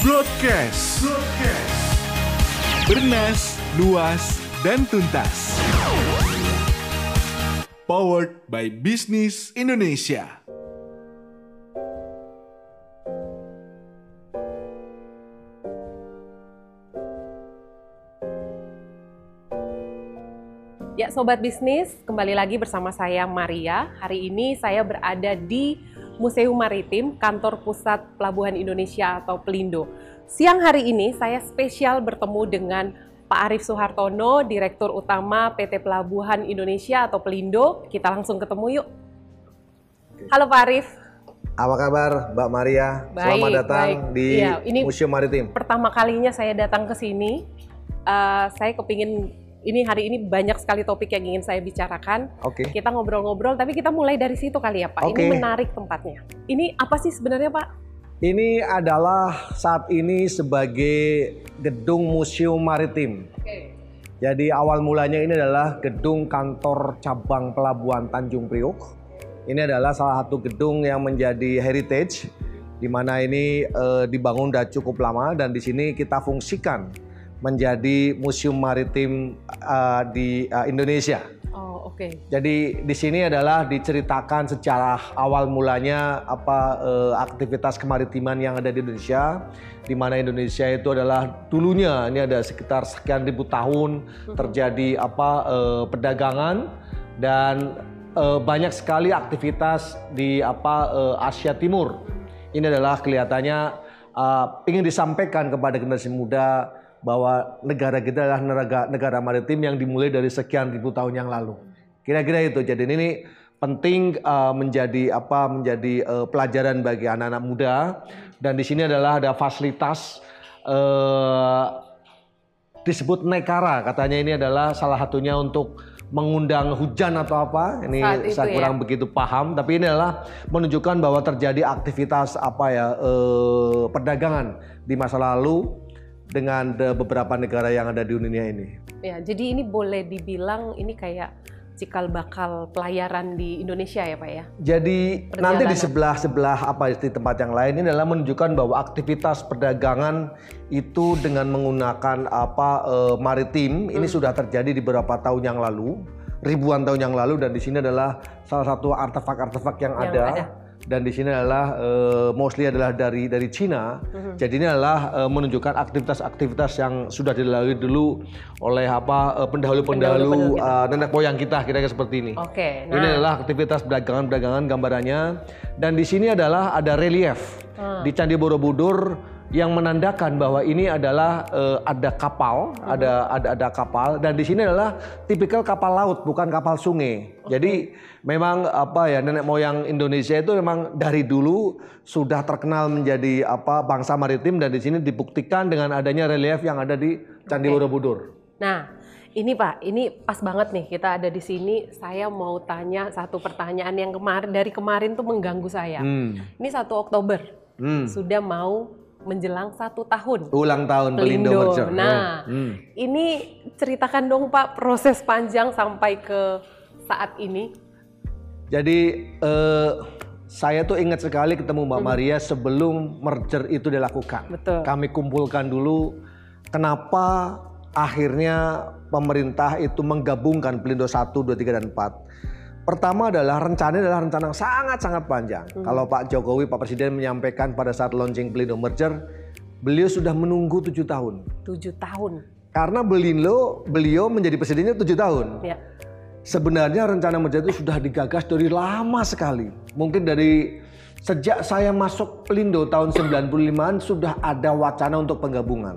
Broadcast. Broadcast. Bernas, luas, dan tuntas. Powered by Business Indonesia. Ya, sobat bisnis, kembali lagi bersama saya Maria. Hari ini saya berada di Museum Maritim, Kantor Pusat Pelabuhan Indonesia atau Pelindo. Siang hari ini saya spesial bertemu dengan Pak Arief Soehartono, Direktur Utama PT Pelabuhan Indonesia atau Pelindo. Kita langsung ketemu yuk. Halo Pak Arief. Apa kabar Mbak Maria? Baik, Selamat datang baik. di Iya, ini- Museum Maritim. Pertama kalinya saya datang ke sini, eh, saya kepingin ini hari ini banyak sekali topik yang ingin saya bicarakan. Oke. Kita ngobrol-ngobrol, tapi kita mulai dari situ kali ya Pak. Oke. Ini menarik tempatnya. Ini apa sih sebenarnya Pak? Ini adalah saat ini sebagai gedung Museum Maritim. Oke. Jadi awal mulanya ini adalah gedung kantor cabang Pelabuhan Tanjung Priok. Ini adalah salah satu gedung yang menjadi heritage di mana ini eh, dibangun sudah cukup lama dan di sini kita fungsikan menjadi museum maritim eh, di eh, Indonesia. Oh, oke. Jadi di sini adalah diceritakan secara awal mulanya apa eh, aktivitas kemaritiman yang ada di Indonesia, di mana Indonesia itu adalah dulunya ini ada sekitar sekian ribu tahun terjadi apa eh, perdagangan dan eh, banyak sekali aktivitas di apa eh, Asia Timur. Ini adalah kelihatannya eh, ingin disampaikan kepada generasi muda bahwa negara kita adalah negara, negara maritim yang dimulai dari sekian ribu tahun yang lalu. Kira-kira itu. Jadi ini penting uh, menjadi apa menjadi uh, pelajaran bagi anak-anak muda dan di sini adalah ada fasilitas uh, disebut nekara katanya ini adalah salah satunya untuk mengundang hujan atau apa ini Saat itu saya ya. kurang begitu paham tapi ini adalah menunjukkan bahwa terjadi aktivitas apa ya eh, perdagangan di masa lalu dengan de- beberapa negara yang ada di dunia ini. Ya, jadi ini boleh dibilang ini kayak cikal bakal pelayaran di Indonesia ya Pak ya? Jadi Perjalanan. nanti di sebelah sebelah apa di tempat yang lain ini adalah menunjukkan bahwa aktivitas perdagangan itu dengan menggunakan apa eh, maritim ini sudah terjadi di beberapa tahun yang lalu, ribuan tahun yang lalu dan di sini adalah salah satu artefak-artefak yang, Yang ada. ada. Dan di sini adalah eh, mostly adalah dari dari Cina. Jadi ini adalah eh, menunjukkan aktivitas-aktivitas yang sudah dilalui dulu oleh apa eh, Pendahulu-pendahulu eh, nenek moyang kita kira-kira seperti ini. Oke. Ini Nah, adalah aktivitas perdagangan-perdagangan gambarannya dan di sini adalah ada relief Hmm. di Candi Borobudur yang menandakan bahwa ini adalah eh, ada kapal, ada ada ada kapal dan di sini adalah tipikal kapal laut bukan kapal sungai. Jadi memang apa ya nenek moyang Indonesia itu memang dari dulu sudah terkenal menjadi apa bangsa maritim dan di sini dibuktikan dengan adanya relief yang ada di Candi Oke. Borobudur. Nah, ini Pak, ini pas banget nih kita ada di sini. Saya mau tanya satu pertanyaan yang kemarin dari kemarin tuh mengganggu saya. Hmm. Ini 1 Oktober Hmm. sudah mau menjelang satu tahun. Ulang tahun Pelindo, Pelindo. Merger. Nah, Hmm. ini ceritakan dong Pak proses panjang sampai ke saat ini. Jadi eh, saya tuh ingat sekali ketemu Mbak Maria sebelum merger itu dilakukan. Betul. Kami kumpulkan dulu kenapa akhirnya pemerintah itu menggabungkan Pelindo 1, 2, 3, dan 4. Pertama adalah rencana adalah rencana yang sangat-sangat panjang. Kalau Pak Jokowi, Pak Presiden menyampaikan pada saat launching Pelindo Merger, beliau sudah menunggu tujuh tahun. Tujuh tahun. Karena beliau, beliau menjadi presidennya tujuh tahun. Ya. Sebenarnya rencana merger itu sudah digagas dari lama sekali. Mungkin dari sejak saya masuk Pelindo tahun 95 sudah ada wacana untuk penggabungan.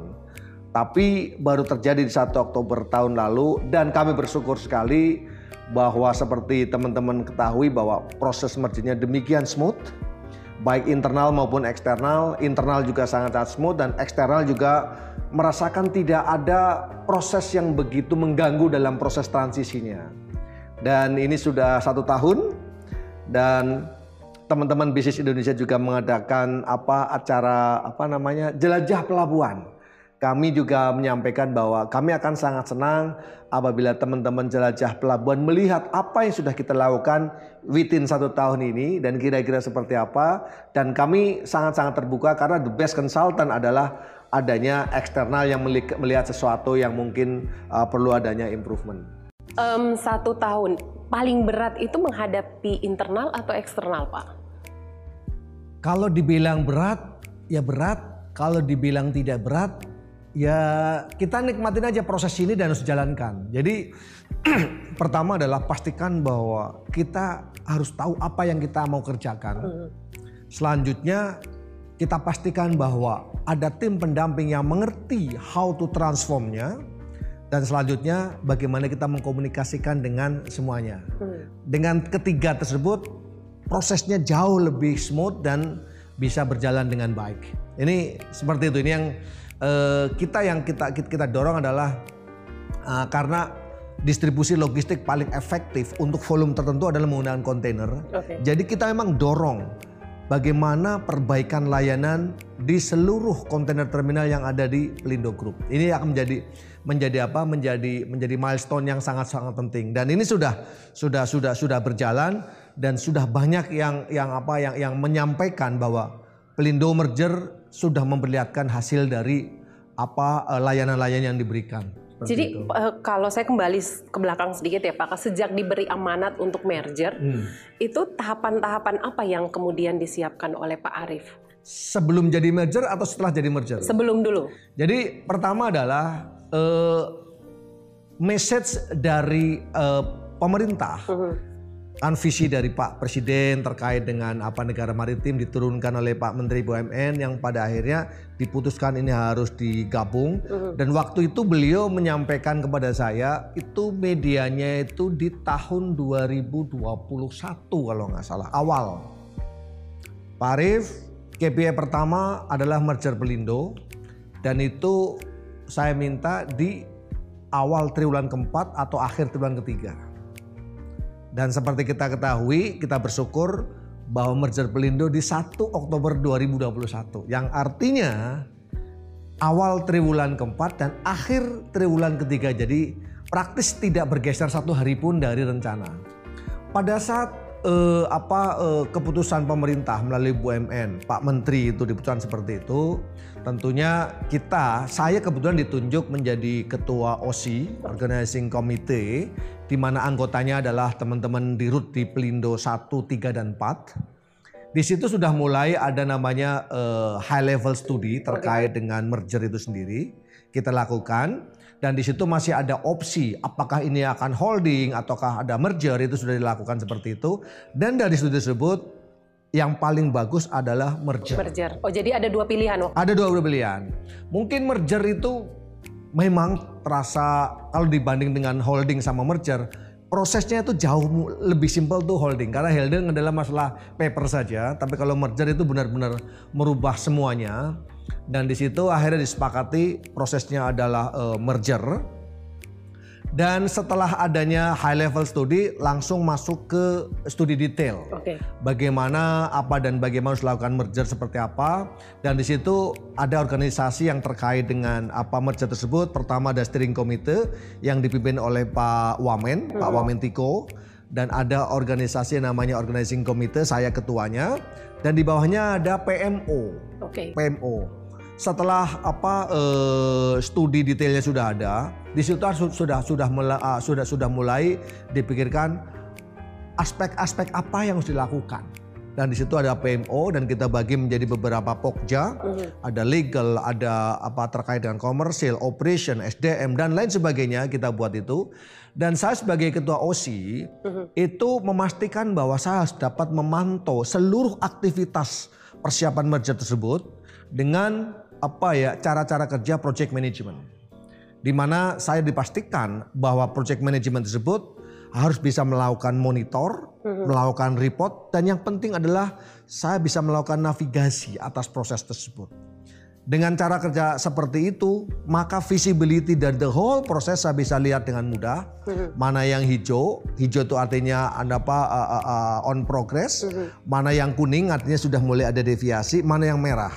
Tapi baru terjadi di 1 Oktober tahun lalu dan kami bersyukur sekali bahwa seperti teman-teman ketahui bahwa proses mergernya demikian smooth baik internal maupun eksternal. Internal juga sangat-sangat smooth dan eksternal juga merasakan tidak ada proses yang begitu mengganggu dalam proses transisinya. Dan ini sudah satu tahun dan teman-teman bisnis Indonesia juga mengadakan apa acara apa namanya jelajah pelabuhan. Kami juga menyampaikan bahwa kami akan sangat senang apabila teman-teman jelajah pelabuhan melihat apa yang sudah kita lakukan within satu tahun ini dan kira-kira seperti apa. Dan kami sangat-sangat terbuka karena the best consultant adalah adanya eksternal yang melihat sesuatu yang mungkin uh, perlu adanya improvement. Um, satu tahun paling berat itu menghadapi internal atau eksternal, Pak? Kalau dibilang berat, ya berat. Kalau dibilang tidak berat, ya kita nikmatin aja proses ini dan harus jalankan. Jadi pertama adalah pastikan bahwa kita harus tahu apa yang kita mau kerjakan. Selanjutnya kita pastikan bahwa ada tim pendamping yang mengerti how to transformnya. Dan selanjutnya bagaimana kita mengkomunikasikan dengan semuanya. Hmm. Dengan ketiga tersebut prosesnya jauh lebih smooth dan bisa berjalan dengan baik. Ini seperti itu. Ini yang uh, kita yang kita kita dorong adalah uh, karena distribusi logistik paling efektif untuk volume tertentu adalah menggunakan kontainer. Okay. Jadi kita memang dorong bagaimana perbaikan layanan di seluruh kontainer terminal yang ada di Pelindo Group. Ini akan menjadi menjadi apa? Menjadi menjadi milestone yang sangat-sangat penting. Dan ini sudah sudah sudah sudah berjalan dan sudah banyak yang yang apa yang yang menyampaikan bahwa Pelindo merger sudah memperlihatkan hasil dari apa eh, layanan-layanan yang diberikan. Jadi itu. Eh, kalau saya kembali ke belakang sedikit ya Pak, sejak diberi amanat untuk merger, hmm. itu tahapan-tahapan apa yang kemudian disiapkan oleh Pak Arief? Sebelum jadi merger atau setelah jadi merger? Sebelum dulu. Jadi pertama adalah uh, message dari uh, pemerintah. Uh hmm. Kan visi dari Pak Presiden terkait dengan apa negara maritim diturunkan oleh Pak Menteri BUMN yang pada akhirnya diputuskan ini harus digabung uh-huh. dan waktu itu beliau menyampaikan kepada saya itu medianya itu di tahun 2021 kalau nggak salah awal Pak Arif KPI pertama adalah merger Pelindo dan itu saya minta di awal triwulan keempat atau akhir triwulan ketiga. Dan seperti kita ketahui, kita bersyukur bahwa merger Pelindo di 1 Oktober 2021. Yang artinya awal triwulan keempat dan akhir triwulan ketiga. Jadi praktis tidak bergeser satu hari pun dari rencana. Pada saat eh, apa eh, keputusan pemerintah melalui BUMN, Pak Menteri itu diputuskan seperti itu, tentunya kita, saya kebetulan ditunjuk menjadi ketua OSI, Organizing Committee, di mana anggotanya adalah teman-teman di RUT di Pelindo 1, 3, dan 4. Di situ sudah mulai ada namanya uh, high level study terkait dengan merger itu sendiri. Kita lakukan dan di situ masih ada opsi apakah ini akan holding ataukah ada merger itu sudah dilakukan seperti itu. Dan dari studi tersebut yang paling bagus adalah merger. Merger. Oh jadi ada dua pilihan waktu. Ada dua pilihan. Mungkin merger itu memang terasa kalau dibanding dengan holding sama merger prosesnya itu jauh lebih simpel tuh holding karena holding adalah masalah paper saja tapi kalau merger itu benar-benar merubah semuanya dan di situ akhirnya disepakati prosesnya adalah uh, merger dan setelah adanya high level study langsung masuk ke studi detail. Okay. Bagaimana apa dan bagaimana harus lakukan merger seperti apa. Dan di situ ada organisasi yang terkait dengan apa merger tersebut. Pertama ada steering committee yang dipimpin oleh Pak Wamen, hmm. Pak Wamen Tiko. Dan ada organisasi yang namanya organizing committee, saya ketuanya. Dan di bawahnya ada PMO. Okay. PMO setelah apa uh, studi detailnya sudah ada, di situ sudah sudah mulai, uh, sudah sudah mulai dipikirkan aspek-aspek apa yang harus dilakukan. Dan di situ ada PMO dan kita bagi menjadi beberapa pokja, uh-huh. ada legal, ada apa terkait dengan komersil, operation, SDM dan lain sebagainya kita buat itu. Dan saya sebagai ketua OSI uh-huh. Mm-hmm. itu memastikan bahwa saya harus dapat memantau seluruh aktivitas persiapan merger tersebut dengan apa ya cara-cara kerja project management. Di mana saya dipastikan bahwa project management tersebut harus bisa melakukan monitor, mm-hmm. melakukan report dan yang penting adalah saya bisa melakukan navigasi atas proses tersebut. Dengan cara kerja seperti itu, maka visibility dan the whole proses saya bisa lihat dengan mudah. Mana yang hijau, hijau itu artinya ada apa uh, uh, uh, on progress. Mana yang kuning artinya sudah mulai ada deviasi. Mana yang merah.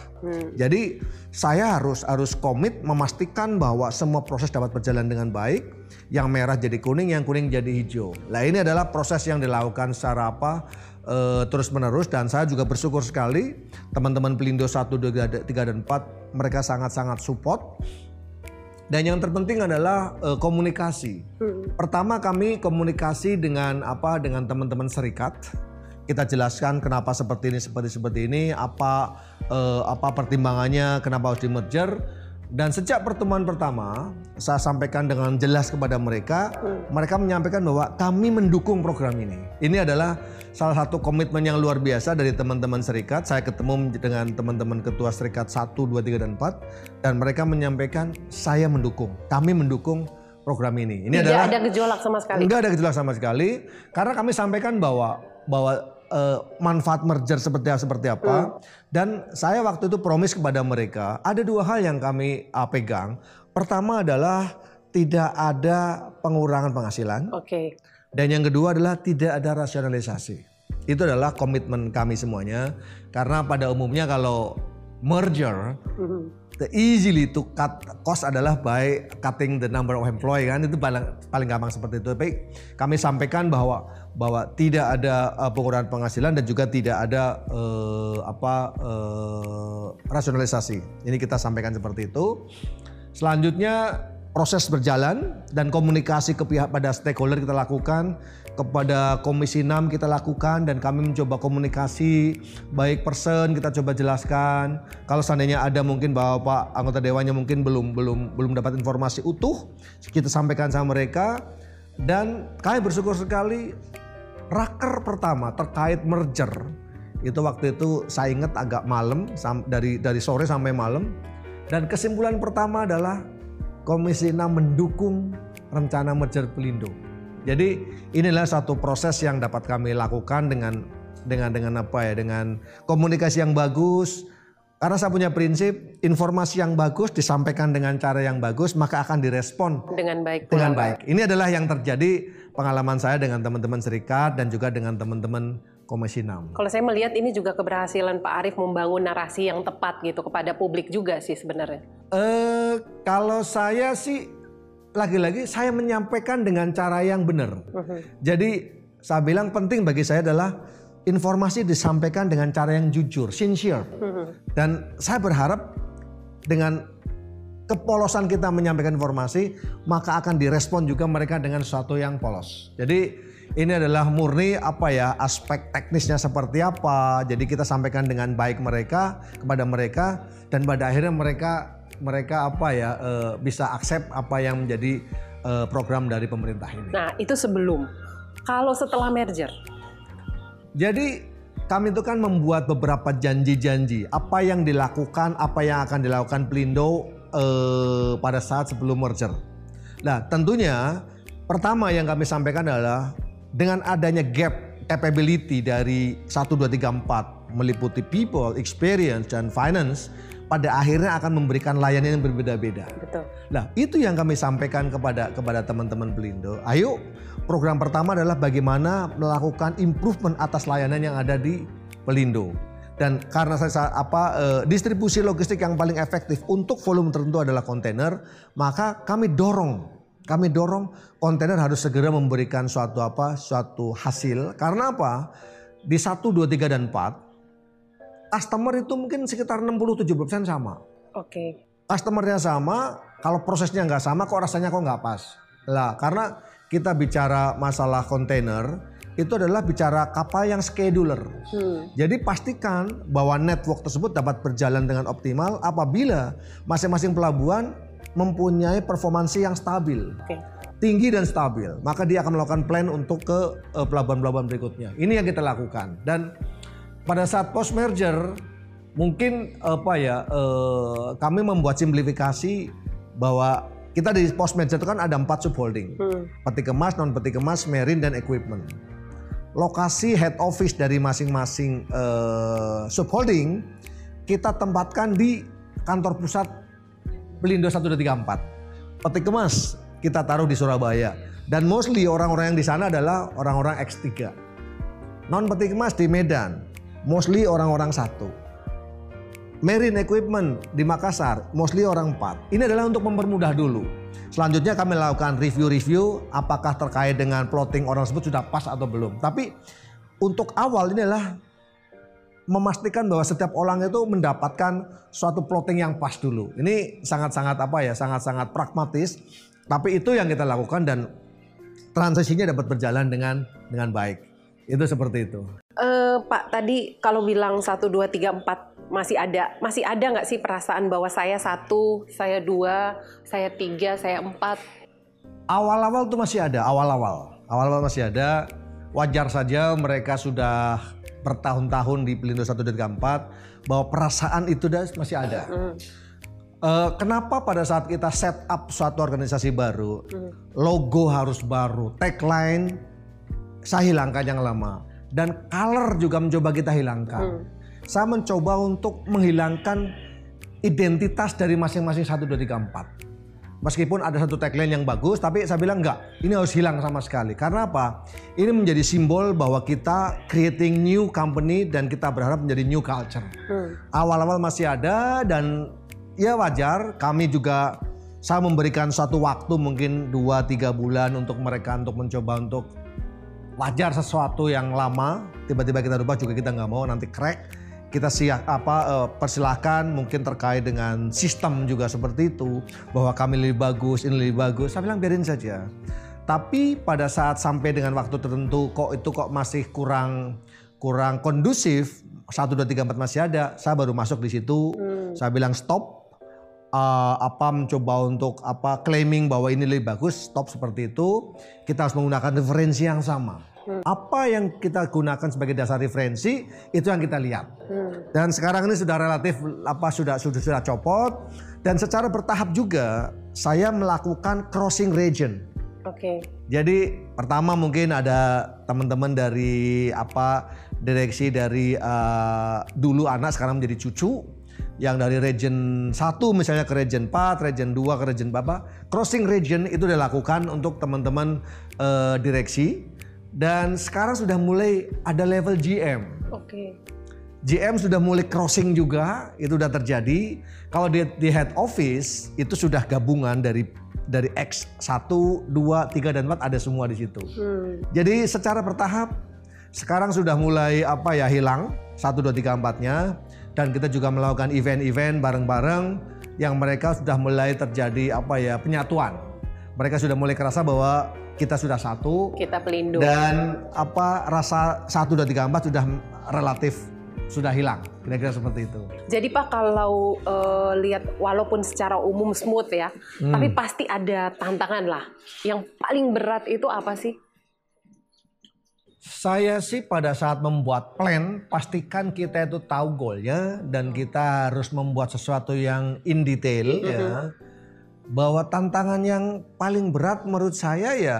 Jadi saya harus harus komit memastikan bahwa semua proses dapat berjalan dengan baik. Yang merah jadi kuning, yang kuning jadi hijau. Nah ini adalah proses yang dilakukan secara apa? Uh, terus menerus dan saya juga bersyukur sekali teman-teman Pelindo 1, 2, 3 dan 4 mereka sangat-sangat support. Dan yang terpenting adalah uh, komunikasi. Hmm. Pertama kami komunikasi dengan apa dengan teman-teman serikat. Kita jelaskan kenapa seperti ini seperti seperti ini, apa uh, apa pertimbangannya, kenapa harus di merger dan sejak pertemuan pertama, saya sampaikan dengan jelas kepada mereka, hmm. mereka menyampaikan bahwa kami mendukung program ini. Ini adalah salah satu komitmen yang luar biasa dari teman-teman serikat. Saya ketemu dengan teman-teman ketua serikat 1, 2, 3, dan 4. Dan mereka menyampaikan, saya mendukung, kami mendukung program ini. Ini Tidak adalah, ada gejolak sama sekali? Enggak ada gejolak sama sekali. Karena kami sampaikan bahwa bahwa uh, manfaat merger seperti seperti apa. Hmm. Dan saya waktu itu promis kepada mereka ada dua hal yang kami uh, pegang. Pertama adalah tidak ada pengurangan penghasilan. Oke. Okay. Dan yang kedua adalah tidak ada rasionalisasi. Itu adalah komitmen kami semuanya. Karena pada umumnya kalau merger, hmm the easily to cut cost adalah by cutting the number of employee kan itu paling paling gampang seperti itu. Tapi kami sampaikan bahwa bahwa tidak ada uh, pengurangan penghasilan dan juga tidak ada uh, apa uh, rasionalisasi. Ini kita sampaikan seperti itu. Selanjutnya proses berjalan dan komunikasi ke pihak pada stakeholder kita lakukan kepada Komisi 6 kita lakukan dan kami mencoba komunikasi. Baik person kita coba jelaskan. Kalau seandainya ada mungkin bahwa Pak anggota dewannya mungkin belum belum belum dapat informasi utuh kita sampaikan sama mereka. Dan kami bersyukur sekali raker pertama terkait merger. Itu waktu itu saya ingat agak malam dari dari sore sampai malam. Dan kesimpulan pertama adalah Komisi 6 mendukung rencana merger Pelindo. Jadi inilah satu proses yang dapat kami lakukan dengan dengan dengan apa ya dengan komunikasi yang bagus. Karena saya punya prinsip informasi yang bagus disampaikan dengan cara yang bagus maka akan direspon dengan baik. Dengan baik. Ini adalah yang terjadi pengalaman saya dengan teman-teman serikat dan juga dengan teman-teman Komisi 6. Kalau saya melihat ini juga keberhasilan Pak Arief membangun narasi yang tepat gitu kepada publik juga sih sebenarnya. Eh kalau saya sih lagi-lagi saya menyampaikan dengan cara yang benar. Uh-huh. Jadi saya bilang penting bagi saya adalah informasi disampaikan dengan cara yang jujur, sincere. Uh-huh. Dan saya berharap dengan kepolosan kita menyampaikan informasi, maka akan direspon juga mereka dengan sesuatu yang polos. Jadi ini adalah murni apa ya aspek teknisnya seperti apa. Jadi kita sampaikan dengan baik mereka kepada mereka dan pada akhirnya mereka mereka apa ya uh, bisa accept apa yang menjadi uh, program dari pemerintah ini. Nah itu sebelum, kalau setelah merger. Jadi kami itu kan membuat beberapa janji-janji apa yang dilakukan, apa yang akan dilakukan Pelindo uh, pada saat sebelum merger. Nah tentunya pertama yang kami sampaikan adalah dengan adanya gap capability dari 1, 2, 3, 4 meliputi people, experience, dan finance pada akhirnya akan memberikan layanan yang berbeda-beda. Betul. Nah, itu yang kami sampaikan kepada kepada teman-teman Pelindo. Ayo, program pertama adalah bagaimana melakukan improvement atas layanan yang ada di Pelindo. Dan karena saya apa eh, distribusi logistik yang paling efektif untuk volume tertentu adalah kontainer, maka kami dorong kami dorong kontainer harus segera memberikan suatu apa suatu hasil karena apa di 1 2 3 dan 4 customer itu mungkin sekitar 60-70% sama. Oke. Okay. Customernya sama, kalau prosesnya nggak sama kok rasanya kok nggak pas. Lah karena kita bicara masalah kontainer, itu adalah bicara kapal yang scheduler. Hmm. Jadi pastikan bahwa network tersebut dapat berjalan dengan optimal apabila masing-masing pelabuhan mempunyai performansi yang stabil. Okay. Tinggi dan stabil, maka dia akan melakukan plan untuk ke eh, pelabuhan-pelabuhan berikutnya. Ini yang kita lakukan dan pada saat post merger mungkin apa ya eh, kami membuat simplifikasi bahwa kita di post merger itu kan ada empat subholding hmm. peti kemas non peti kemas marine dan equipment lokasi head office dari masing-masing eh, subholding kita tempatkan di kantor pusat Pelindo 1234. Peti kemas kita taruh di Surabaya. Dan mostly orang-orang yang di sana adalah orang-orang X3. Non peti kemas di Medan, mostly orang-orang satu. Marine Equipment di Makassar, mostly orang empat. Ini adalah untuk mempermudah dulu. Selanjutnya kami lakukan review-review apakah terkait dengan plotting orang tersebut sudah pas atau belum. Tapi untuk awal ini adalah memastikan bahwa setiap orang itu mendapatkan suatu plotting yang pas dulu. Ini sangat-sangat apa ya, sangat-sangat pragmatis. Tapi itu yang kita lakukan dan transisinya dapat berjalan dengan dengan baik. Itu seperti itu. Uh, Pak, tadi kalau bilang satu dua tiga empat masih ada masih ada nggak sih perasaan bahwa saya satu, saya dua, saya tiga, saya empat? Awal-awal tuh masih ada, awal-awal, awal-awal masih ada. Wajar saja mereka sudah bertahun-tahun di Pelindo 1 dan 4 bahwa perasaan itu masih ada. Mm. Uh, kenapa pada saat kita set up suatu organisasi baru, mm. logo harus baru, tagline saya hilangkan yang lama dan color juga mencoba kita hilangkan. Mm. Saya mencoba untuk menghilangkan identitas dari masing-masing 1 2 3 4. Meskipun ada satu tagline yang bagus, tapi saya bilang enggak, ini harus hilang sama sekali. Karena apa? Ini menjadi simbol bahwa kita creating new company dan kita berharap menjadi new culture. Hmm. Awal-awal masih ada dan ya wajar, kami juga saya memberikan satu waktu mungkin 2-3 bulan untuk mereka untuk mencoba untuk wajar sesuatu yang lama, tiba-tiba kita rubah juga kita nggak mau nanti crack. Kita siap apa uh, persilahkan mungkin terkait dengan sistem juga seperti itu bahwa kami lebih bagus ini lebih bagus. Saya bilang biarin saja. Tapi pada saat sampai dengan waktu tertentu kok itu kok masih kurang kurang kondusif satu dua tiga empat masih ada saya baru masuk di situ. Hmm. saya bilang stop uh, apa mencoba untuk apa claiming bahwa ini lebih bagus stop seperti itu kita harus menggunakan referensi yang sama Hmm. Apa yang kita gunakan sebagai dasar referensi itu yang kita lihat. Hmm. Dan sekarang ini sudah relatif apa sudah sudah sudah copot dan secara bertahap juga saya melakukan crossing region. Oke. Okay. Jadi pertama mungkin ada teman-teman dari apa direksi dari uh, dulu anak sekarang menjadi cucu yang dari region 1 misalnya ke region 4, region 2 ke region berapa, crossing region itu dilakukan untuk teman-teman uh, direksi dan sekarang sudah mulai ada level GM. Oke. Okay. GM sudah mulai crossing juga, itu sudah terjadi. Kalau di, di head office itu sudah gabungan dari dari X 1, 2, 3 dan 4 ada semua di situ. Hmm. Jadi secara bertahap sekarang sudah mulai apa ya hilang 1 2 3 4-nya dan kita juga melakukan event-event bareng-bareng yang mereka sudah mulai terjadi apa ya penyatuan. Mereka sudah mulai kerasa bahwa kita sudah satu. Kita pelindung. Dan apa rasa satu dan tiga empat sudah relatif sudah hilang. Kira-kira seperti itu. Jadi Pak kalau uh, lihat walaupun secara umum smooth ya, hmm. tapi pasti ada tantangan lah. Yang paling berat itu apa sih? Saya sih pada saat membuat plan, pastikan kita itu tahu goalnya dan kita harus membuat sesuatu yang in detail mm -hmm. ya bahwa tantangan yang paling berat menurut saya ya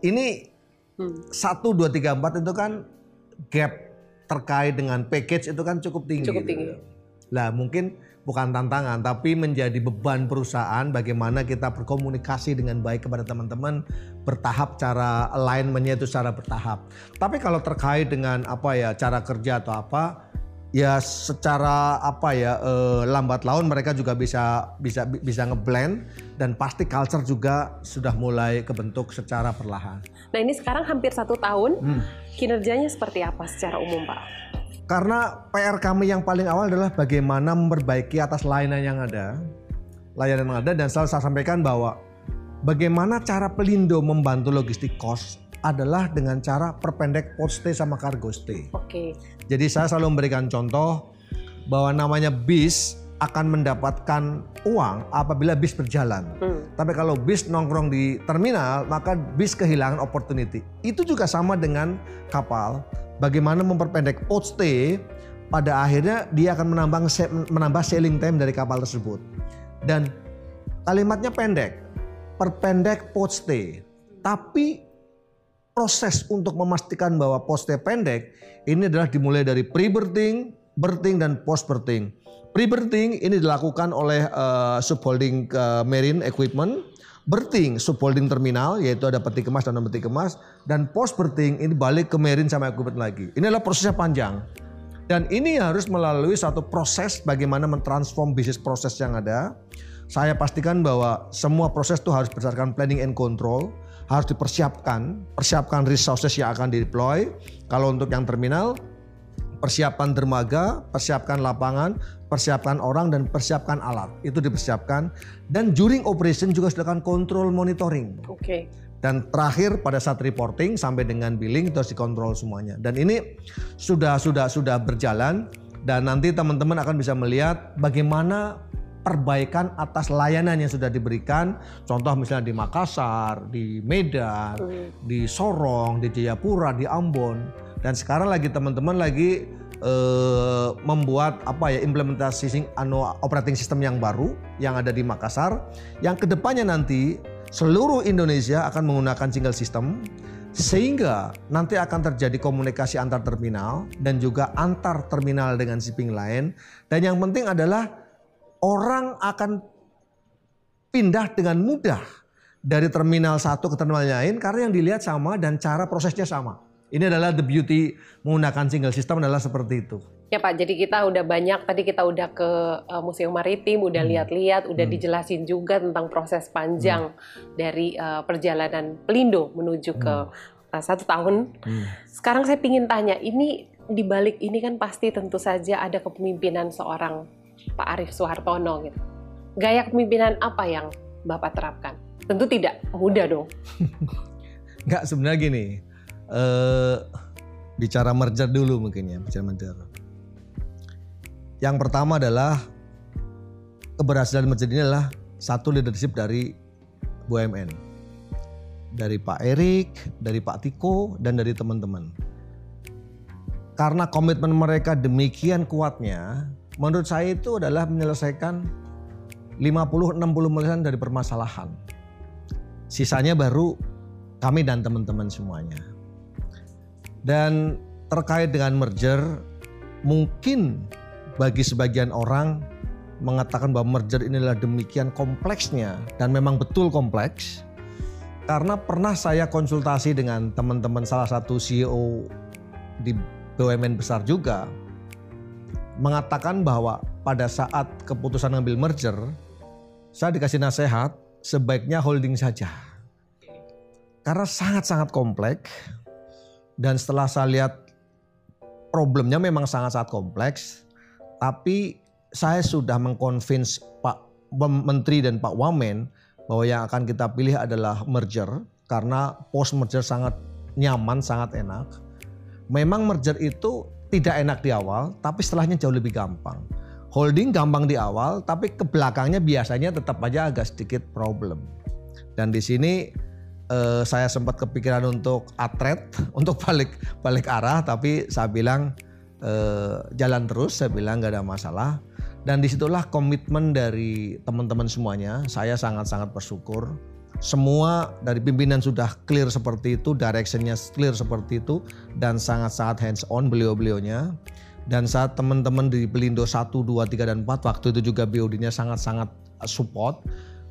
ini hmm. satu dua tiga empat itu kan gap terkait dengan package itu kan cukup tinggi. Cukup tinggi. Lah mungkin bukan tantangan tapi menjadi beban perusahaan bagaimana kita berkomunikasi dengan baik kepada teman-teman bertahap cara alignmentnya itu secara bertahap. Tapi kalau terkait dengan apa ya cara kerja atau apa ya secara apa ya eh, lambat laun mereka juga bisa bisa bisa ngeblend dan pasti culture juga sudah mulai kebentuk secara perlahan. Nah ini sekarang hampir satu tahun hmm. kinerjanya seperti apa secara umum pak? Karena PR kami yang paling awal adalah bagaimana memperbaiki atas layanan yang ada, layanan yang ada dan selalu saya sampaikan bahwa bagaimana cara Pelindo membantu logistik cost adalah dengan cara perpendek port stay sama cargo stay. Oke. Okay. Jadi saya selalu memberikan contoh bahwa namanya bis akan mendapatkan uang apabila bis berjalan. Hmm. Tapi kalau bis nongkrong di terminal, maka bis kehilangan opportunity. Itu juga sama dengan kapal. Bagaimana memperpendek port stay, pada akhirnya dia akan menambah menambah sailing time dari kapal tersebut. Dan kalimatnya pendek, perpendek port stay. Tapi proses untuk memastikan bahwa poste pendek ini adalah dimulai dari pre-berthing, berthing dan post berthing. Pre-berthing ini dilakukan oleh uh, subholding uh, marine equipment, berthing subholding terminal yaitu ada peti kemas dan non peti kemas dan post berthing ini balik ke marine sama equipment lagi. Ini adalah prosesnya panjang. Dan ini harus melalui satu proses bagaimana mentransform bisnis proses yang ada. Saya pastikan bahwa semua proses itu harus berdasarkan planning and control, harus dipersiapkan, persiapkan resources yang akan dideploy. Kalau untuk yang terminal, persiapan dermaga, persiapkan lapangan, persiapkan orang dan persiapkan alat. Itu dipersiapkan dan during operation juga sudah akan kontrol monitoring. Oke. Okay. Dan terakhir pada saat reporting sampai dengan billing itu harus dikontrol semuanya. Dan ini sudah sudah sudah berjalan dan nanti teman-teman akan bisa melihat bagaimana perbaikan atas layanan yang sudah diberikan. Contoh misalnya di Makassar, di Medan, hmm. di Sorong, di Jayapura, di Ambon. Dan sekarang lagi teman-teman lagi uh, membuat apa ya implementasi anu operating system yang baru yang ada di Makassar. Yang ke depannya nanti seluruh Indonesia akan menggunakan single system sehingga nanti akan terjadi komunikasi antar terminal dan juga antar terminal dengan shipping lain dan yang penting adalah orang akan pindah dengan mudah dari terminal satu ke terminal lain karena yang dilihat sama dan cara prosesnya sama. Ini adalah the beauty menggunakan single system adalah seperti itu. Ya Pak, jadi kita udah banyak tadi kita udah ke uh, Museum Maritim, udah hmm. lihat-lihat, udah hmm. dijelasin juga tentang proses panjang hmm. dari uh, perjalanan Pelindo menuju hmm. ke uh, satu tahun. Hmm. Sekarang saya ingin tanya, ini di balik ini kan pasti tentu saja ada kepemimpinan seorang Pak Arief Soehartono gitu. Gaya kepemimpinan apa yang Bapak terapkan? Tentu tidak mudah dong. Enggak, sebenarnya gini. Uh, bicara merger dulu mungkin ya, bicara merger yang pertama adalah keberhasilan merger ini adalah satu leadership dari BUMN. Dari Pak Erik, dari Pak Tiko, dan dari teman-teman. Karena komitmen mereka demikian kuatnya, menurut saya itu adalah menyelesaikan 50-60% dari permasalahan. Sisanya baru kami dan teman-teman semuanya. Dan terkait dengan merger, mungkin bagi sebagian orang mengatakan bahwa merger ini adalah demikian kompleksnya dan memang betul kompleks. Karena pernah saya konsultasi dengan teman-teman salah satu CEO di BUMN besar juga mengatakan bahwa pada saat keputusan ngambil merger saya dikasih nasihat sebaiknya holding saja. Karena sangat-sangat kompleks dan setelah saya lihat problemnya memang sangat-sangat kompleks tapi saya sudah mengconvince Pak Menteri dan Pak Wamen bahwa yang akan kita pilih adalah merger karena post merger sangat nyaman, sangat enak. Memang merger itu tidak enak di awal, tapi setelahnya jauh lebih gampang. Holding gampang di awal, tapi ke belakangnya biasanya tetap aja agak sedikit problem. Dan di sini eh, saya sempat kepikiran untuk atret, untuk balik balik arah, tapi saya bilang eh, jalan terus saya bilang nggak ada masalah. Dan di situlah komitmen dari teman-teman semuanya. Saya sangat-sangat bersyukur. Semua dari pimpinan sudah clear seperti itu directionnya clear seperti itu dan sangat-sangat hands on beliau-beliaunya. Dan saat teman-teman di Pelindo 1, 2, 3 dan 4 waktu itu juga BOD-nya sangat-sangat support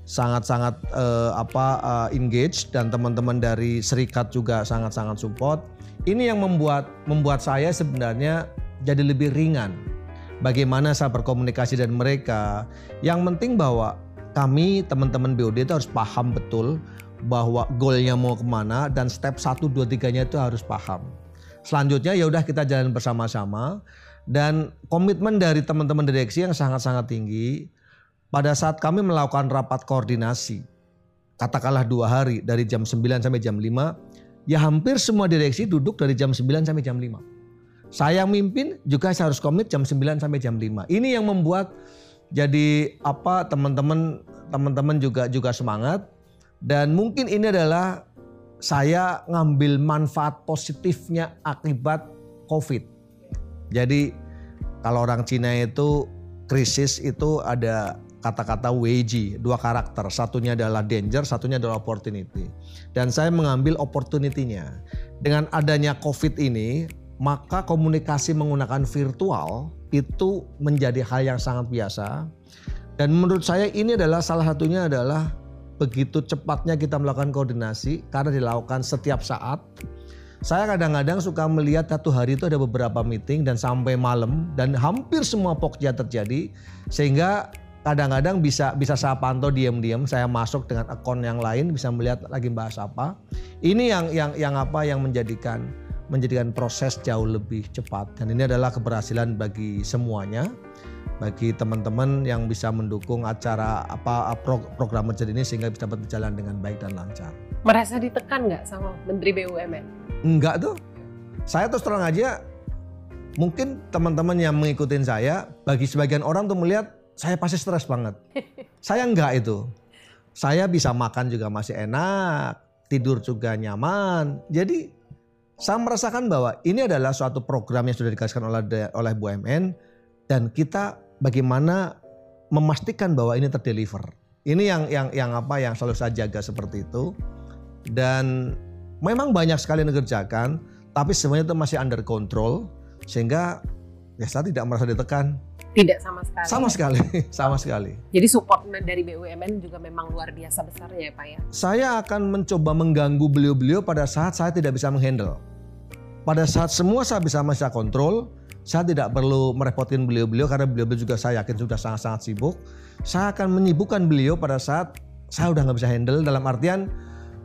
sangat-sangat uh, apa uh, engage dan teman-teman dari serikat juga sangat-sangat support. Ini yang membuat membuat saya sebenarnya jadi lebih ringan. Bagaimana saya berkomunikasi dengan mereka. Yang penting bahwa kami teman-teman BOD itu harus paham betul bahwa goalnya mau ke mana dan step 1, 2, 3 nya itu harus paham. Selanjutnya ya udah kita jalan bersama-sama dan komitmen dari teman-teman direksi yang sangat-sangat tinggi pada saat kami melakukan rapat koordinasi katakanlah dua hari dari jam 9 sampai jam 5 ya hampir semua direksi duduk dari jam 9 sampai jam 5 saya mimpin juga saya harus komit jam 9 sampai jam 5. Ini yang membuat jadi apa teman-teman teman-teman juga juga semangat dan mungkin ini adalah saya ngambil manfaat positifnya akibat Covid. Jadi kalau orang Cina itu krisis itu ada kata-kata Weiji, dua karakter. Satunya adalah danger, satunya adalah opportunity. Dan saya mengambil opportunity-nya. Dengan adanya Covid ini, maka komunikasi menggunakan virtual itu menjadi hal yang sangat biasa. Dan menurut saya ini adalah salah satunya adalah begitu cepatnya kita melakukan koordinasi karena dilakukan setiap saat. Saya kadang-kadang suka melihat satu hari itu ada beberapa meeting dan sampai malam dan hampir semua pokja terjadi sehingga kadang-kadang bisa bisa saya pantau diam-diam saya masuk dengan akun yang lain bisa melihat lagi bahas apa. Ini yang yang yang apa yang menjadikan menjadikan proses jauh lebih cepat dan ini adalah keberhasilan bagi semuanya bagi teman-teman yang bisa mendukung acara apa program menjadi ini sehingga bisa berjalan dengan baik dan lancar. Merasa ditekan nggak sama Menteri BUMN? Enggak tuh. Saya terus terang aja mungkin teman-teman yang mengikuti saya bagi sebagian orang tuh melihat saya pasti stres banget. saya enggak itu. Saya bisa makan juga masih enak, tidur juga nyaman. Jadi saya merasakan bahwa ini adalah suatu program yang sudah dikasihkan oleh oleh BUMN dan kita bagaimana memastikan bahwa ini terdeliver. Ini yang yang yang apa yang selalu saya jaga seperti itu. Dan memang banyak sekali yang dikerjakan, tapi semuanya itu masih under control sehingga ya saya tidak merasa ditekan. Tidak sama sekali. Sama sekali, sama sekali. Jadi support dari BUMN juga memang luar biasa besarnya ya Pak ya. Saya akan mencoba mengganggu beliau-beliau pada saat saya tidak bisa menghandle. Pada saat semua saya bisa masih kontrol, saya tidak perlu merepotkan beliau-beliau karena beliau-beliau juga saya yakin sudah sangat-sangat sibuk. Saya akan menyibukkan beliau pada saat saya udah nggak bisa handle dalam artian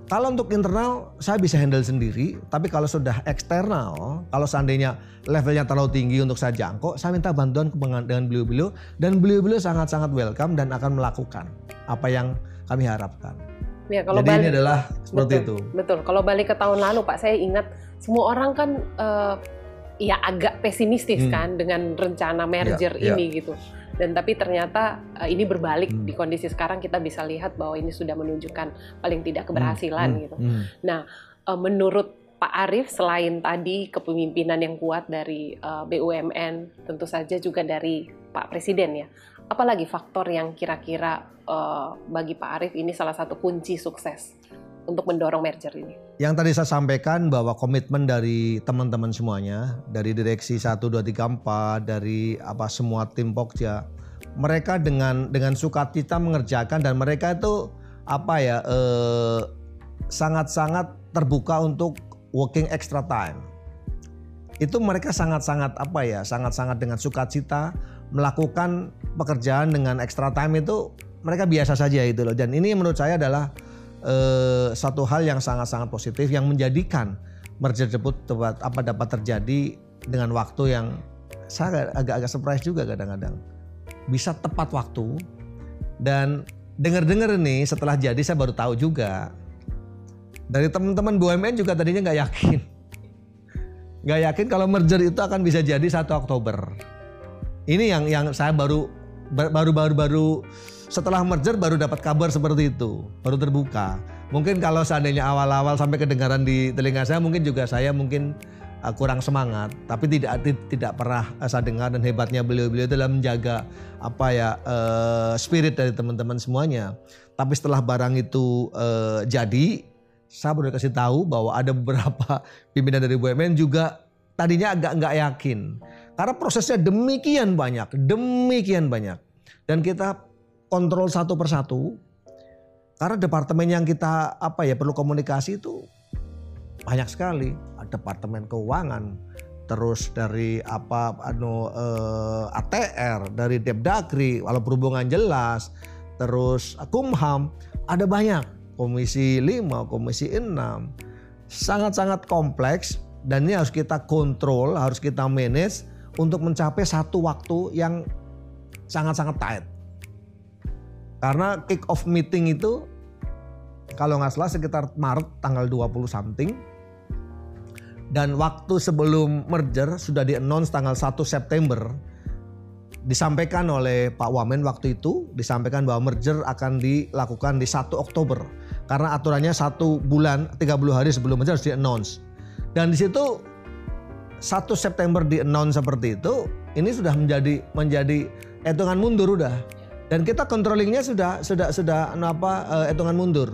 kalau untuk internal saya bisa handle sendiri, tapi kalau sudah eksternal, kalau seandainya levelnya terlalu tinggi untuk saya jangkau, saya minta bantuan dengan beliau-beliau dan beliau-beliau sangat-sangat welcome dan akan melakukan apa yang kami harapkan. Ya, kalau Jadi balik, ini adalah seperti betul, itu. Betul. Kalau balik ke tahun lalu, Pak, saya ingat semua orang kan uh, ya agak pesimistis hmm. kan dengan rencana merger ya, ini ya. gitu. Dan tapi ternyata uh, ini berbalik hmm. di kondisi sekarang kita bisa lihat bahwa ini sudah menunjukkan paling tidak keberhasilan hmm. gitu. Hmm. Nah, uh, menurut Pak Arief selain tadi kepemimpinan yang kuat dari uh, BUMN, tentu saja juga dari Pak Presiden ya. Apalagi faktor yang kira-kira uh, bagi Pak Arief ini salah satu kunci sukses untuk mendorong merger ini? Yang tadi saya sampaikan bahwa komitmen dari teman-teman semuanya, dari direksi 1 2 3 4, dari apa semua tim Pokja, mereka dengan dengan sukacita mengerjakan dan mereka itu apa ya eh, sangat-sangat terbuka untuk working extra time. Itu mereka sangat-sangat apa ya, sangat-sangat dengan sukacita melakukan pekerjaan dengan extra time itu mereka biasa saja itu loh. Dan ini menurut saya adalah eh, satu hal yang sangat-sangat positif yang menjadikan merger dapat apa dapat terjadi dengan waktu yang saya agak-agak surprise juga kadang-kadang. Bisa tepat waktu dan dengar-dengar ini setelah jadi saya baru tahu juga. Dari teman-teman BUMN juga tadinya nggak yakin. Nggak yakin kalau merger itu akan bisa jadi 1 Oktober. Ini yang yang saya baru baru baru baru setelah merger baru dapat kabar seperti itu, baru terbuka. Mungkin kalau seandainya awal-awal sampai kedengaran di telinga saya mungkin juga saya mungkin uh, kurang semangat, tapi tidak tidak pernah uh, saya dengar dan hebatnya beliau-beliau dalam menjaga apa ya uh, spirit dari teman-teman semuanya. Tapi setelah barang itu uh, jadi, saya baru kasih tahu bahwa ada beberapa pimpinan dari BUMN juga tadinya agak nggak yakin karena prosesnya demikian banyak, demikian banyak. Dan kita kontrol satu persatu. Karena departemen yang kita apa ya perlu komunikasi itu banyak sekali. Departemen keuangan, terus dari apa anu eh, ATR, dari Depdagri, walau berhubungan jelas, terus Kumham, ada banyak. Komisi 5, Komisi 6. Sangat-sangat kompleks dan ini harus kita kontrol, harus kita manage untuk mencapai satu waktu yang sangat-sangat tight. Karena kick off meeting itu kalau nggak salah sekitar Maret tanggal 20 something. Dan waktu sebelum merger sudah di-announce tanggal 1 September. Disampaikan oleh Pak Wamen waktu itu, disampaikan bahwa merger akan dilakukan di 1 Oktober. Karena aturannya satu bulan, 30 hari sebelum merger harus di-announce. Dan di situ 1 September di-announce seperti itu, ini sudah menjadi menjadi hitungan mundur udah dan kita controllingnya sudah sudah sudah anu apa uh, hitungan mundur.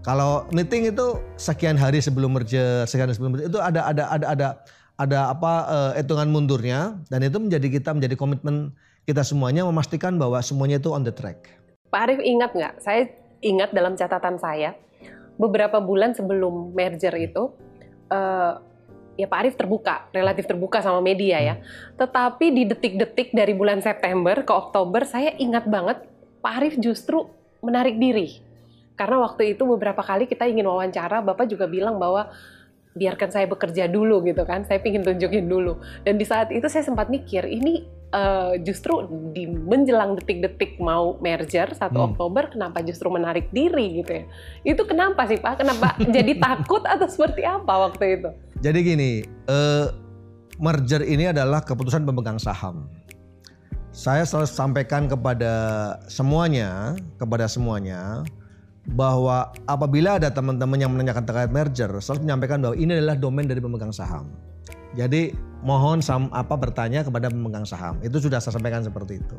Kalau meeting itu sekian hari sebelum merger, sekian hari sebelum merger itu ada ada ada ada ada apa eh, hitungan mundurnya dan itu menjadi kita menjadi komitmen kita semuanya memastikan bahwa semuanya itu on the track. Pak Arief ingat nggak? Saya ingat dalam catatan saya beberapa bulan sebelum merger itu eh, ya Pak Arief terbuka, relatif terbuka sama media ya. Tetapi di detik-detik dari bulan September ke Oktober saya ingat banget Pak Arief justru menarik diri. Karena waktu itu beberapa kali kita ingin wawancara, Bapak juga bilang bahwa biarkan saya bekerja dulu gitu kan, saya ingin tunjukin dulu. Dan di saat itu saya sempat mikir, ini uh, justru di menjelang detik-detik mau merger 1 Hmm. Oktober, kenapa justru menarik diri gitu ya? Itu kenapa sih Pak? Kenapa jadi takut atau seperti apa waktu itu? Jadi gini, eh, merger ini adalah keputusan pemegang saham. Saya selalu sampaikan kepada semuanya, kepada semuanya bahwa apabila ada teman-teman yang menanyakan terkait merger, selalu menyampaikan bahwa ini adalah domain dari pemegang saham. Jadi mohon sam apa bertanya kepada pemegang saham. Itu sudah saya sampaikan seperti itu.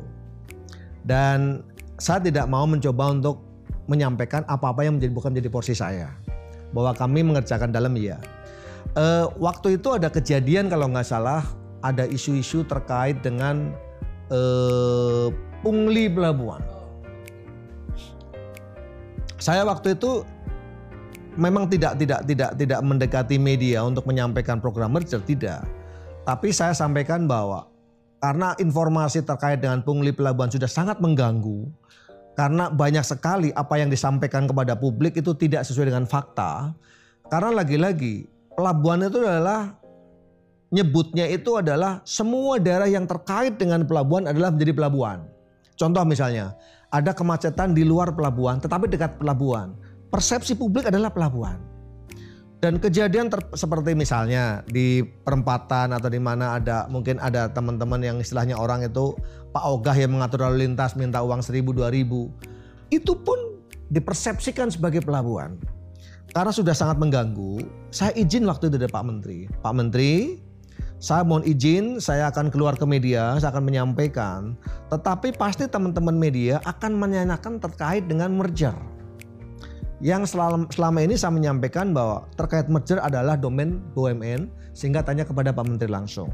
Dan saya tidak mau mencoba untuk menyampaikan apa-apa yang menjadi bukan menjadi porsi saya. Bahwa kami mengerjakan dalam iya. Eh, waktu itu ada kejadian kalau nggak salah ada isu-isu terkait dengan eh, pungli pelabuhan. Saya waktu itu memang tidak tidak tidak tidak mendekati media untuk menyampaikan program merger tidak. Tapi saya sampaikan bahwa karena informasi terkait dengan pungli pelabuhan sudah sangat mengganggu karena banyak sekali apa yang disampaikan kepada publik itu tidak sesuai dengan fakta. Karena lagi-lagi pelabuhan itu adalah nyebutnya itu adalah semua daerah yang terkait dengan pelabuhan adalah menjadi pelabuhan. Contoh misalnya, ada kemacetan di luar pelabuhan tetapi dekat pelabuhan. Persepsi publik adalah pelabuhan. Dan kejadian ter- seperti misalnya di perempatan atau di mana ada mungkin ada teman-teman yang istilahnya orang itu Pak Ogah yang mengatur lalu lintas minta uang seribu dua ribu itu pun dipersepsikan sebagai pelabuhan karena sudah sangat mengganggu. Saya izin waktu itu dari Pak Menteri, Pak Menteri, saya mohon izin, saya akan keluar ke media, saya akan menyampaikan. Tetapi pasti teman-teman media akan menanyakan terkait dengan merger. Yang selama, selama ini saya menyampaikan bahwa terkait merger adalah domain BUMN, sehingga tanya kepada Pak Menteri langsung.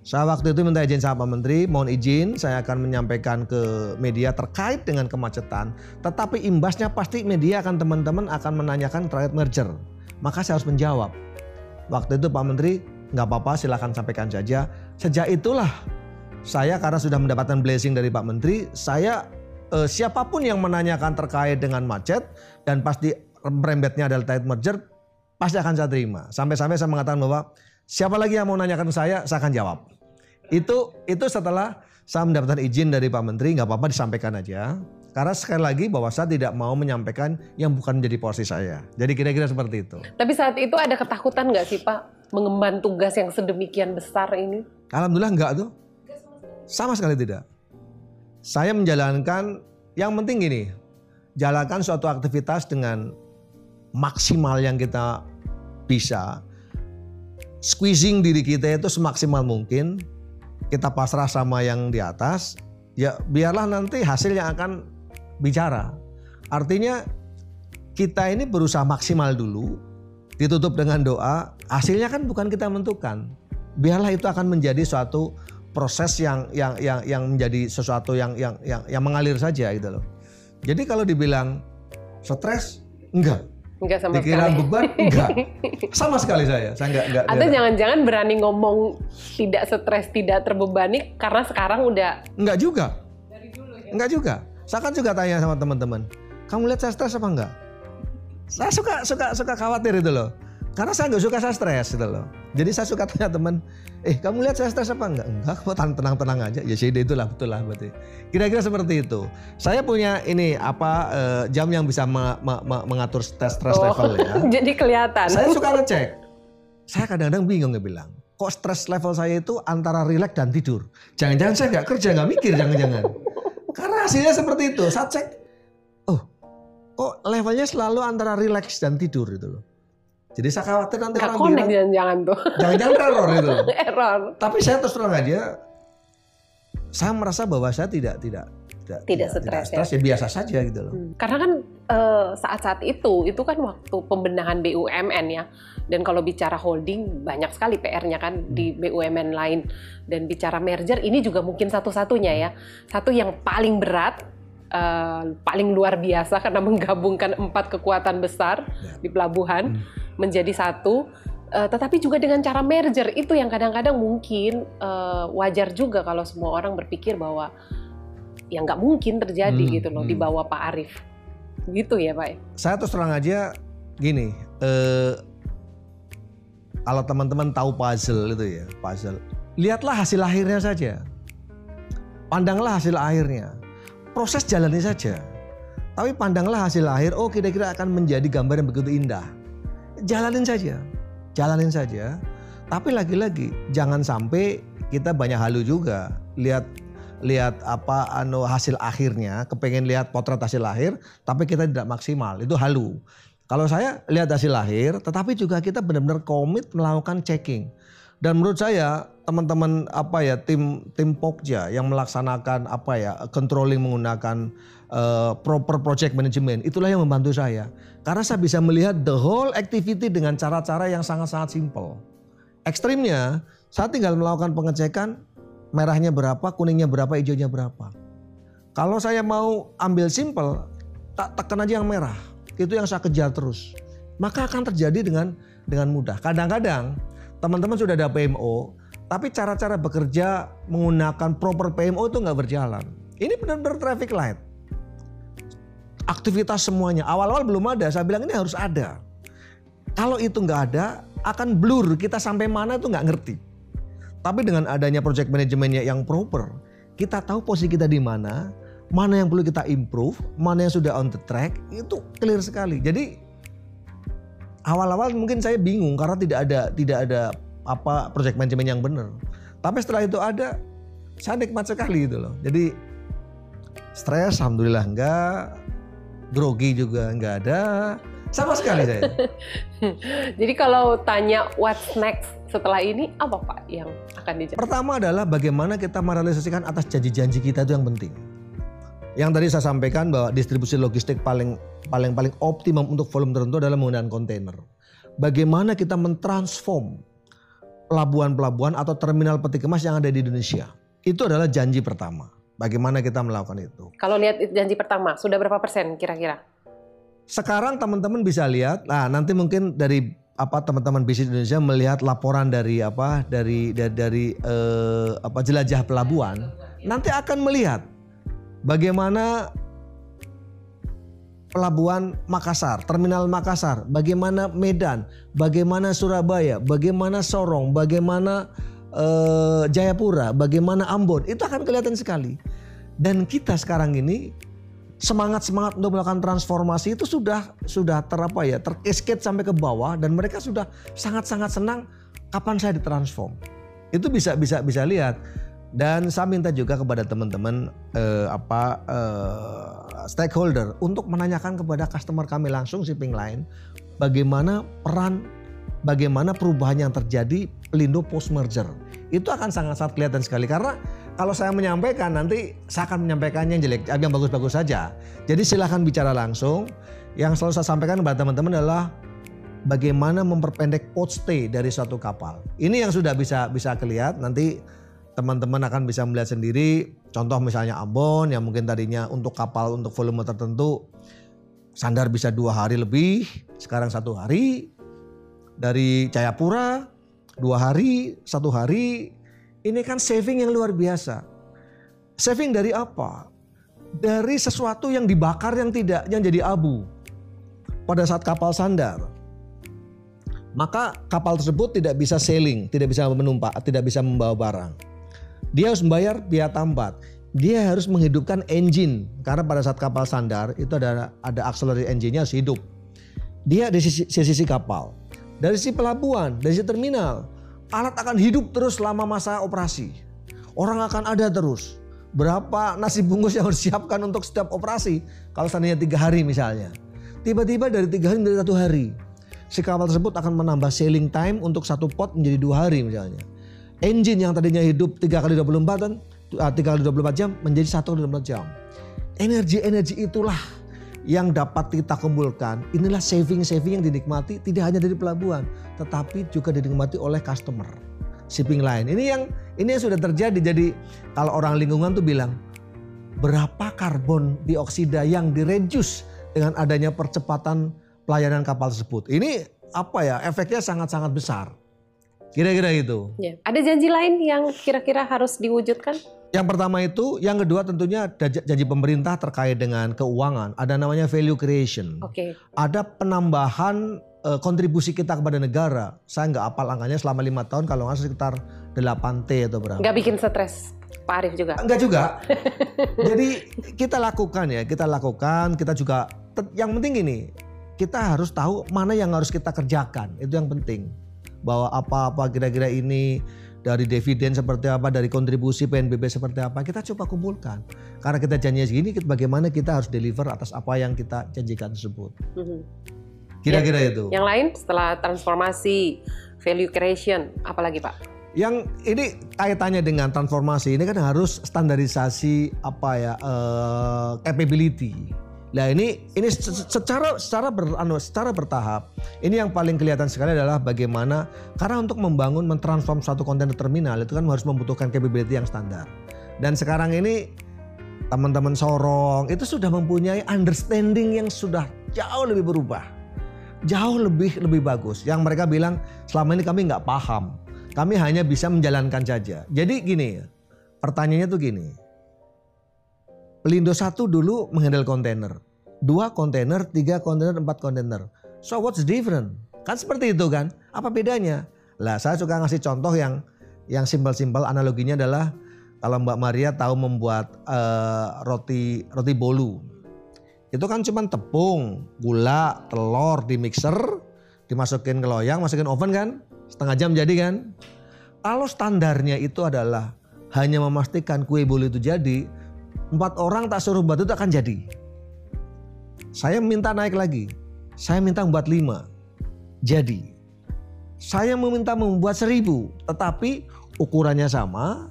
Saya waktu itu minta izin sama Pak Menteri, mohon izin saya akan menyampaikan ke media terkait dengan kemacetan. Tetapi imbasnya pasti media akan teman-teman akan menanyakan terkait merger. Maka saya harus menjawab. Waktu itu Pak Menteri, nggak apa-apa silahkan sampaikan saja. Sejak itulah saya karena sudah mendapatkan blessing dari Pak Menteri, saya eh, siapa pun yang menanyakan terkait dengan macet dan pasti merembetnya adalah terkait merger, pasti akan saya terima. Sampai-sampai saya mengatakan bahwa siapa lagi yang mau nanyakan saya, saya akan jawab. Itu itu setelah saya mendapatkan izin dari Pak Menteri, nggak apa-apa disampaikan aja. Karena sekali lagi bahwa saya tidak mau menyampaikan yang bukan menjadi porsi saya. Jadi kira-kira seperti itu. Tapi saat itu ada ketakutan nggak sih Pak mengemban tugas yang sedemikian besar ini? Alhamdulillah enggak tuh. Sama sekali tidak. Saya menjalankan yang penting gini, jalankan suatu aktivitas dengan maksimal yang kita bisa. Squeezing diri kita itu semaksimal mungkin. Kita pasrah sama yang di atas, ya biarlah nanti hasil yang akan bicara. Artinya kita ini berusaha maksimal dulu, ditutup dengan doa, hasilnya kan bukan kita menentukan. Biarlah itu akan menjadi suatu proses yang yang yang yang menjadi sesuatu yang yang yang, yang mengalir saja gitu loh. Jadi kalau dibilang stres enggak, Enggak sama pikiran sekali. beban enggak. Sama sekali saya. Saya enggak enggak. Atau jangan-jangan berani ngomong tidak stres, tidak terbebani karena sekarang udah Enggak juga. Enggak juga. Saya kan juga tanya sama teman-teman, kamu lihat saya stres apa enggak? Saya suka suka suka khawatir itu loh. Karena saya nggak suka saya stres gitu loh. Jadi saya suka tanya teman, eh kamu lihat saya stres apa enggak? Enggak, kok tenang-tenang aja. Ya sih itulah betul lah berarti. Kira-kira seperti itu. Saya punya ini apa eh, jam yang bisa me- me- me- mengatur stres stres Oh, level ya. jadi kelihatan. Saya suka ngecek. Saya kadang-kadang bingung nggak bilang. Kok stres level saya itu antara rileks dan tidur. Jangan-jangan saya nggak kerja, nggak mikir, jangan-jangan. Karena hasilnya seperti itu. Saya cek, kok levelnya selalu antara rileks dan tidur itu loh. Jadi saya khawatir nanti Nggak orang bilang, jangan-jangan tuh. jangan-jangan teror itu loh. Error. Tapi saya terus terang aja, saya merasa bahwa saya tidak tidak tidak Tidak stres ya. ya biasa saja gitu loh. Hmm. Karena kan eh, saat-saat itu itu kan waktu pembenahan BUMN ya. Dan kalau bicara holding banyak sekali PR-nya kan di BUMN lain dan bicara merger ini juga mungkin satu-satunya ya. Satu yang paling berat eh, paling luar biasa karena menggabungkan empat kekuatan besar Ya. di pelabuhan menjadi satu. Eh, tetapi juga dengan cara merger itu yang kadang-kadang mungkin eh, wajar juga kalau semua orang berpikir bahwa ya nggak mungkin terjadi Hmm, gitu loh di hmm. bawah Pak Arief. Gitu ya Pak. Saya terus terang aja gini, eh, kalau teman-teman tahu puzzle itu ya, puzzle. Lihatlah hasil akhirnya saja. Pandanglah hasil akhirnya. Proses jalani saja. Tapi pandanglah hasil akhir, oh kira-kira akan menjadi gambar yang begitu indah. Jalanin saja. Jalanin saja. Tapi lagi-lagi jangan sampai kita banyak halu juga. Lihat lihat apa anu hasil akhirnya, kepengen lihat potret hasil akhir, tapi kita tidak maksimal. Itu halu. Kalau saya lihat hasil akhir, tetapi juga kita benar-benar komit melakukan checking. Dan menurut saya teman-teman apa ya tim tim Pokja yang melaksanakan apa ya controlling menggunakan eh, proper project management itulah yang membantu saya karena saya bisa melihat the whole activity dengan cara-cara yang sangat-sangat simple. Ekstrimnya saya tinggal melakukan pengecekan merahnya berapa, kuningnya berapa, hijaunya berapa. Kalau saya mau ambil simple, tak tekan aja yang merah. Itu yang saya kejar terus. Maka akan terjadi dengan dengan mudah. Kadang-kadang teman-teman sudah ada PMO, tapi cara-cara bekerja menggunakan proper PMO itu nggak berjalan. Ini benar-benar traffic light. Aktivitas semuanya. Awal-awal belum ada, saya bilang ini harus ada. Kalau itu nggak ada, akan blur. Kita sampai mana itu nggak ngerti. Tapi dengan adanya project manajemennya yang proper, kita tahu posisi kita di mana, mana yang perlu kita improve, mana yang sudah on the track, itu clear sekali. Jadi awal-awal mungkin saya bingung karena tidak ada tidak ada apa project manajemen yang benar. Tapi setelah itu ada, saya nikmat sekali itu loh. Jadi stres, alhamdulillah enggak, grogi juga enggak ada, sama sekali saya. Jadi kalau tanya what's next setelah ini apa Pak yang akan dijawab? Pertama adalah bagaimana kita merealisasikan atas janji-janji kita itu yang penting. Yang tadi saya sampaikan bahwa distribusi logistik paling paling paling optimum untuk volume tertentu adalah menggunakan kontainer. Bagaimana kita mentransform pelabuhan-pelabuhan atau terminal peti kemas yang ada di Indonesia. Itu adalah janji pertama. Bagaimana kita melakukan itu. Kalau lihat janji pertama, sudah berapa persen kira-kira? Sekarang teman-teman bisa lihat, nah nanti mungkin dari apa teman-teman bisnis Indonesia melihat laporan dari apa dari dari, dari eh, apa jelajah pelabuhan, nanti akan melihat bagaimana pelabuhan Makassar, terminal Makassar, bagaimana Medan, bagaimana Surabaya, bagaimana Sorong, bagaimana eh, Jayapura, bagaimana Ambon, itu akan kelihatan sekali. Dan kita sekarang ini semangat semangat untuk melakukan transformasi itu sudah sudah terapa ya terkesket sampai ke bawah dan mereka sudah sangat sangat senang kapan saya ditransform. Itu bisa bisa bisa lihat dan saya minta juga kepada teman-teman eh, apa eh, stakeholder untuk menanyakan kepada customer kami langsung shipping line bagaimana peran bagaimana perubahan yang terjadi Pelindo post merger itu akan sangat-sangat kelihatan sekali karena kalau saya menyampaikan nanti saya akan menyampaikannya yang jelek, yang bagus-bagus saja. Jadi silahkan bicara langsung. Yang selalu saya sampaikan kepada teman-teman adalah bagaimana memperpendek port stay dari suatu kapal. Ini yang sudah bisa bisa kelihatan. Nanti teman-teman akan bisa melihat sendiri. Contoh misalnya Ambon yang mungkin tadinya untuk kapal untuk volume tertentu sandar bisa dua hari lebih, sekarang satu hari. Dari Jayapura dua hari, satu hari, ini kan saving yang luar biasa. Saving dari apa? Dari sesuatu yang dibakar yang tidak, yang jadi abu. Pada saat kapal sandar. Maka kapal tersebut tidak bisa sailing, tidak bisa menumpak, tidak bisa membawa barang. Dia harus membayar biaya tambat. Dia harus menghidupkan engine karena pada saat kapal sandar itu ada ada auxiliary engine-nya harus hidup. Dia di sisi, sisi kapal. Dari sisi pelabuhan, dari sisi terminal, alat akan hidup terus selama masa operasi. Orang akan ada terus. Berapa nasi bungkus yang harus siapkan untuk setiap operasi? Kalau seandainya tiga hari misalnya. Tiba-tiba dari tiga hari menjadi satu hari. Si kapal tersebut akan menambah sailing time untuk satu pot menjadi dua hari misalnya. Engine yang tadinya hidup 3 kali 24 kan, 3 kali 24 jam menjadi 1 kali 24 jam. Energi-energi itulah yang dapat kita kumpulkan inilah saving-saving yang dinikmati tidak hanya dari pelabuhan tetapi juga dinikmati oleh customer shipping line. Ini yang ini yang sudah terjadi. Jadi kalau orang lingkungan tuh bilang berapa karbon dioksida yang direduce dengan adanya percepatan pelayanan kapal tersebut. Ini apa ya efeknya sangat-sangat besar. Kira-kira gitu. Ya. Ada janji lain yang kira-kira harus diwujudkan? Yang pertama itu, yang kedua tentunya janji pemerintah terkait dengan keuangan. Ada namanya value creation. Oke. Okay. Ada penambahan uh, kontribusi kita kepada negara. Saya nggak apal angkanya selama lima tahun kalau nggak sekitar 8 T atau berapa. Nggak bikin stres. Pak Arief juga? Enggak juga. Jadi kita lakukan ya, kita lakukan, kita juga yang penting ini kita harus tahu mana yang harus kita kerjakan. Itu yang penting. Bahwa apa-apa kira-kira ini dari dividen seperti apa, dari kontribusi PNBP seperti apa, kita coba kumpulkan. Karena kita janji segini, bagaimana kita harus deliver atas apa yang kita janjikan tersebut. Mhm. Kira-kira ya, itu. Yang lain setelah transformasi, value creation, apalagi Pak? Yang ini kaitannya dengan transformasi ini kan harus standarisasi apa ya uh, capability. Nah ini ini secara secara ber, anu, secara bertahap ini yang paling kelihatan sekali adalah bagaimana karena untuk membangun mentransform suatu kontainer terminal itu kan harus membutuhkan capability yang standar. Dan sekarang ini teman-teman sorong itu sudah mempunyai understanding yang sudah jauh lebih berubah, jauh lebih lebih bagus. Yang mereka bilang selama ini kami nggak paham kami hanya bisa menjalankan saja. Jadi gini, pertanyaannya tuh gini. Pelindo satu dulu menghandle kontainer. Dua kontainer, tiga kontainer, empat kontainer. So what's different? Kan seperti itu kan? Apa bedanya? Lah saya suka ngasih contoh yang yang simpel-simpel analoginya adalah kalau Mbak Maria tahu membuat uh, roti roti bolu. Itu kan cuma tepung, gula, telur di mixer, dimasukin ke loyang, masukin oven kan? Setengah jam jadi kan? Kalau standarnya itu adalah hanya memastikan kue bolu itu jadi, empat orang tak suruh buat itu akan jadi. Saya minta naik lagi. Saya minta buat lima. Jadi. Saya meminta membuat seribu. Tetapi ukurannya sama,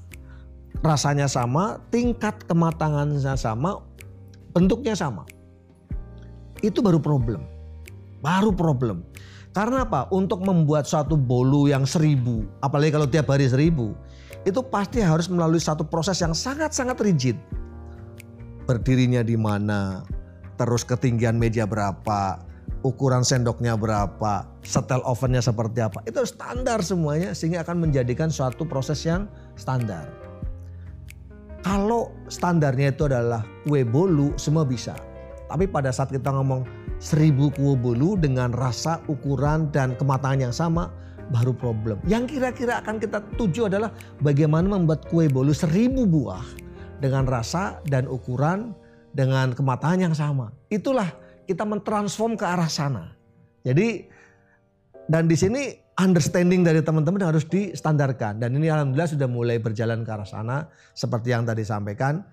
rasanya sama, tingkat kematangannya sama, bentuknya sama. Itu baru problem. Baru problem. Karena apa? Untuk membuat suatu bolu yang seribu, apalagi kalau tiap hari seribu, itu pasti harus melalui satu proses yang sangat-sangat rigid. Berdirinya di mana, terus ketinggian meja berapa, ukuran sendoknya berapa, setel ovennya seperti apa. Itu standar semuanya sehingga akan menjadikan suatu proses yang standar. Kalau standarnya itu adalah kue bolu, semua bisa. Tapi pada saat kita ngomong seribu kue bolu dengan rasa, ukuran, dan kematangan yang sama, baru problem. Yang kira-kira akan kita tuju adalah bagaimana membuat kue bolu seribu buah dengan rasa dan ukuran dengan kematangan yang sama. Itulah kita mentransform ke arah sana. Jadi dan di sini understanding dari teman-teman harus distandarkan dan ini alhamdulillah sudah mulai berjalan ke arah sana seperti yang tadi sampaikan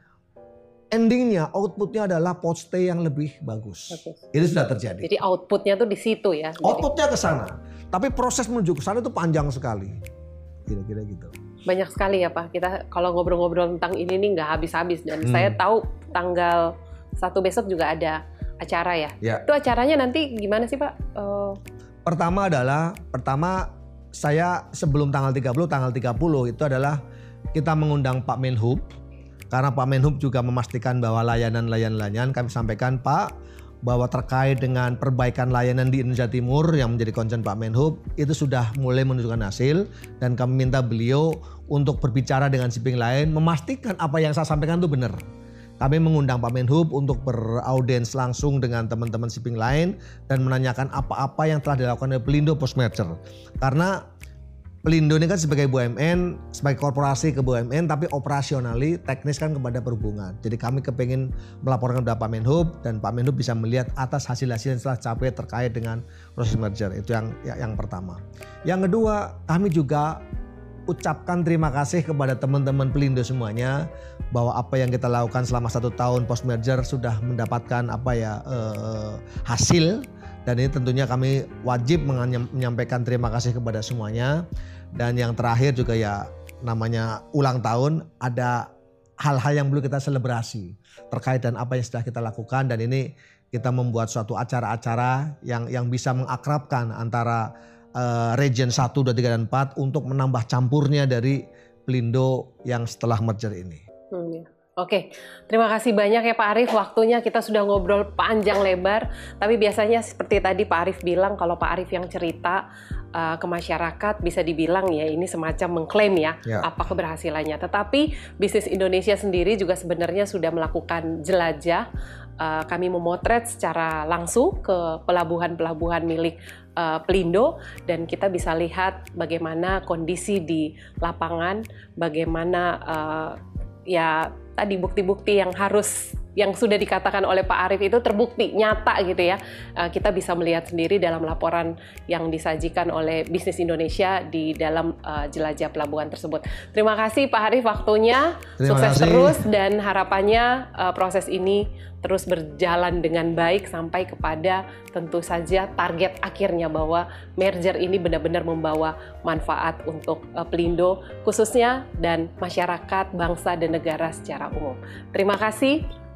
endingnya outputnya adalah stay yang lebih bagus. bagus. Itu sudah terjadi. Jadi outputnya tuh di situ ya. Outputnya ke sana. Tapi proses menuju ke sana itu panjang sekali. Kira-kira gitu. Banyak sekali ya Pak. Kita kalau ngobrol-ngobrol tentang ini nih nggak habis-habis dan hmm. saya tahu tanggal satu besok juga ada acara ya. ya. Itu acaranya nanti gimana sih Pak? Uh... Pertama adalah pertama saya sebelum tanggal 30 tanggal 30 itu adalah kita mengundang Pak Menhub karena Pak Menhub juga memastikan bahwa layanan-layanan kami sampaikan Pak bahwa terkait dengan perbaikan layanan di Indonesia Timur yang menjadi concern Pak Menhub itu sudah mulai menunjukkan hasil dan kami minta beliau untuk berbicara dengan shipping lain memastikan apa yang saya sampaikan itu benar. Kami mengundang Pak Menhub untuk beraudiens langsung dengan teman-teman shipping lain dan menanyakan apa-apa yang telah dilakukan oleh Pelindo post merger. Karena Pelindo ini kan sebagai BUMN, sebagai korporasi ke BUMN, tapi operasionali, teknis kan kepada perhubungan. Jadi kami kepengen melaporkan kepada Pak Menhub dan Pak Menhub bisa melihat atas hasil-hasil yang telah capai terkait dengan proses merger. Itu yang yang pertama. Yang kedua, kami juga ucapkan terima kasih kepada teman-teman Pelindo semuanya bahwa apa yang kita lakukan selama satu tahun post merger sudah mendapatkan apa ya eh, hasil dan ini tentunya kami wajib menyampaikan terima kasih kepada semuanya. Dan yang terakhir juga ya namanya ulang tahun ada hal-hal yang perlu kita selebrasi terkait dan apa yang sudah kita lakukan dan ini kita membuat suatu acara-acara yang yang bisa mengakrabkan antara uh, region 1, 2, 3 dan 4 untuk menambah campurnya dari Pelindo yang setelah merger ini. Hmm, ya. Oke, terima kasih banyak ya Pak Arief. Waktunya kita sudah ngobrol panjang lebar. Tapi biasanya seperti tadi Pak Arief bilang, kalau Pak Arief yang cerita uh, ke masyarakat bisa dibilang ya ini semacam mengklaim ya, ya apa keberhasilannya. Tetapi bisnis Indonesia sendiri juga sebenarnya sudah melakukan jelajah. Uh, kami memotret secara langsung ke pelabuhan-pelabuhan milik uh, Pelindo dan kita bisa lihat bagaimana kondisi di lapangan, bagaimana uh, ya tadi bukti-bukti yang harus yang sudah dikatakan oleh Pak Arief itu terbukti nyata gitu ya. Uh, kita bisa melihat sendiri dalam laporan yang disajikan oleh Bisnis Indonesia di dalam uh, jelajah pelabuhan tersebut. Terima kasih Pak Arief waktunya. Terima Sukses kasih. terus dan harapannya uh, proses ini terus berjalan dengan baik sampai kepada tentu saja target akhirnya bahwa merger ini benar-benar membawa manfaat untuk Pelindo khususnya dan masyarakat, bangsa dan negara secara umum. Terima kasih,